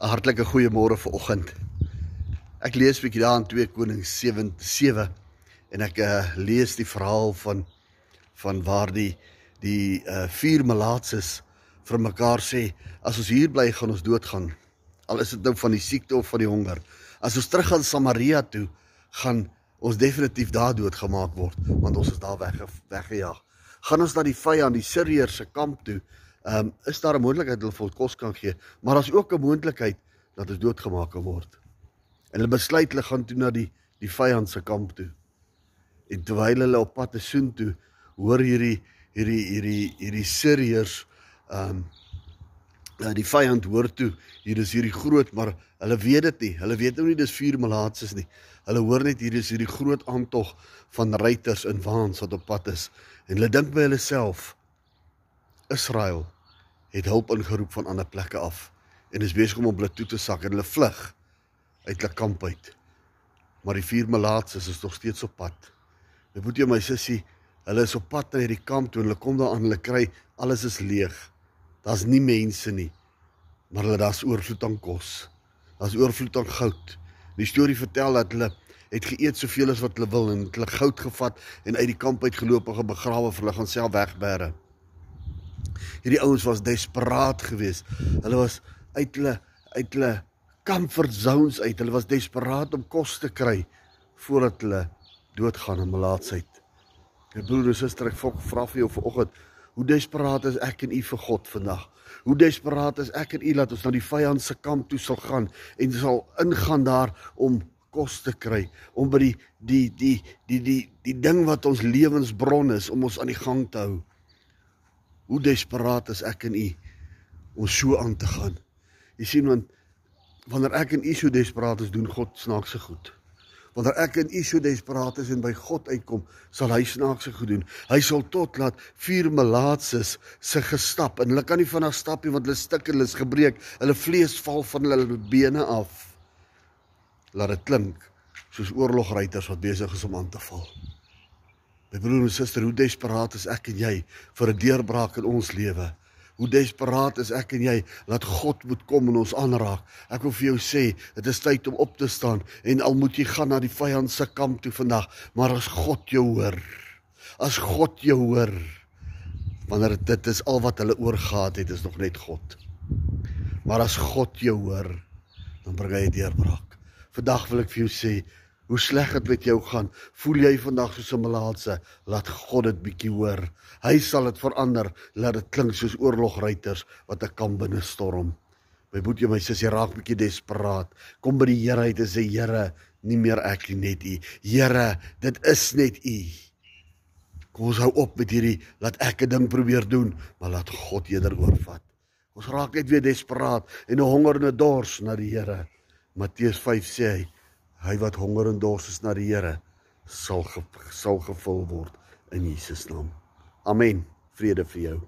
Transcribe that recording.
'n Hartlike goeiemôre vir oggend. Ek lees 'n bietjie daar in 2 Konings 7 7 en ek uh, lees die verhaal van van waar die die uh, vier malaatses vir mekaar sê as ons hier bly gaan ons doodgaan. Al is dit nou van die siekte of van die honger. As ons terug gaan Samaria toe, gaan ons definitief daar doodgemaak word want ons is daar weg weggejaag. Gaan ons na die vyand, die Siriërs se kamp toe, ehm um, is daar 'n moontlikheid hulle vir kos kan gee, maar daar's ook 'n moontlikheid dat ons doodgemaak kan word. En hulle besluit hulle gaan toe na die die vyand se kamp toe. En terwyl hulle op pad is soontoe, hoor hierdie hierdie hierdie hierdie Siriërs ehm um, die vyand hoor toe, hier is hierdie groot, maar hulle weet dit nie. Hulle weet nou nie dis vier malaatses nie. Hulle hoor net hier is hierdie groot aantog van ruiters in waans wat op pad is. En hulle dink by hulle self Israel het hulp ingeroep van ander plekke af en is besig om op hulle toe te sak en hulle vlug uit hulle kamp uit. Maar die vier malaatses is nog steeds op pad. My boetie en my sussie, hulle is op pad na hierdie kamp toe en hulle kom daar aan, hulle kry alles is leeg. Daar's nie mense nie. Maar hulle daar's oorvloed aan kos. Daar's oorvloed aan goud. Die storie vertel dat hulle het geëet soveel as wat hulle wil en hulle goud gevat en uit die kamp uit geloop en begrawe vir hulle gaan self wegbêre. Hierdie ouens was desperaat geweest. Hulle was uit hulle uit hulle comfort zones uit. Hulle was desperaat om kos te kry voordat hulle doodgaan in malaatsheid. My broer en suster, ek vra vir jou vanoggend, hoe desperaat is ek en u vir God vandag? Hoe desperaat is ek en u dat ons na die vyand se kamp toe sal gaan en sal ingaan daar om kos te kry, om by die die die die die die ding wat ons lewensbron is om ons aan die gang te hou. Hoe desperaat is ek en u om so aan te gaan. Jy sien want wanneer ek en u so desperaat is, doen God snaakse goed. Wanneer ek en u so desperaat is en by God uitkom, sal hy snaakse goed doen. Hy sal tot laat vier malaatses se gestap en hulle kan nie vinnig stap nie want hulle stik en hulle is gebreek. Hulle vlees val van hulle bene af. Laat dit klink soos oorlogruiters wat besig is om aan te val. My broer en suster, hoe desperaat is ek en jy vir 'n deurbraak in ons lewe? Hoe desperaat is ek en jy dat God moet kom en ons aanraak? Ek wil vir jou sê, dit is tyd om op te staan en al moet jy gaan na die vyand se kamp toe vandag, maar as God jou hoor, as God jou hoor, wanneer dit is al wat hulle oorgaat het, is nog net God. Maar as God jou hoor, dan bring hy 'n deurbraak. Vandag wil ek vir jou sê, hoe sleg dit met jou gaan. Voel jy vandag soos 'n malaatse? Laat God dit bietjie hoor. Hy sal dit verander. Laat dit klink soos oorlogruiters wat 'n kamp binne storm. My boetie, my sussie raak bietjie desperaat. Kom by die Here uit en sê Here, nie meer ek nie, net U. Here, dit is net U. Kom ons hou op met hierdie laat ek 'n ding probeer doen, maar laat God eerder oorvat. Ons raak net weer desperaat en 'n honger en 'n dors na die Here. Matteus 5 sê hy Hy wat honger en dors is na die Here sal ge, sal gevul word in Jesus naam. Amen. Vrede vir jou.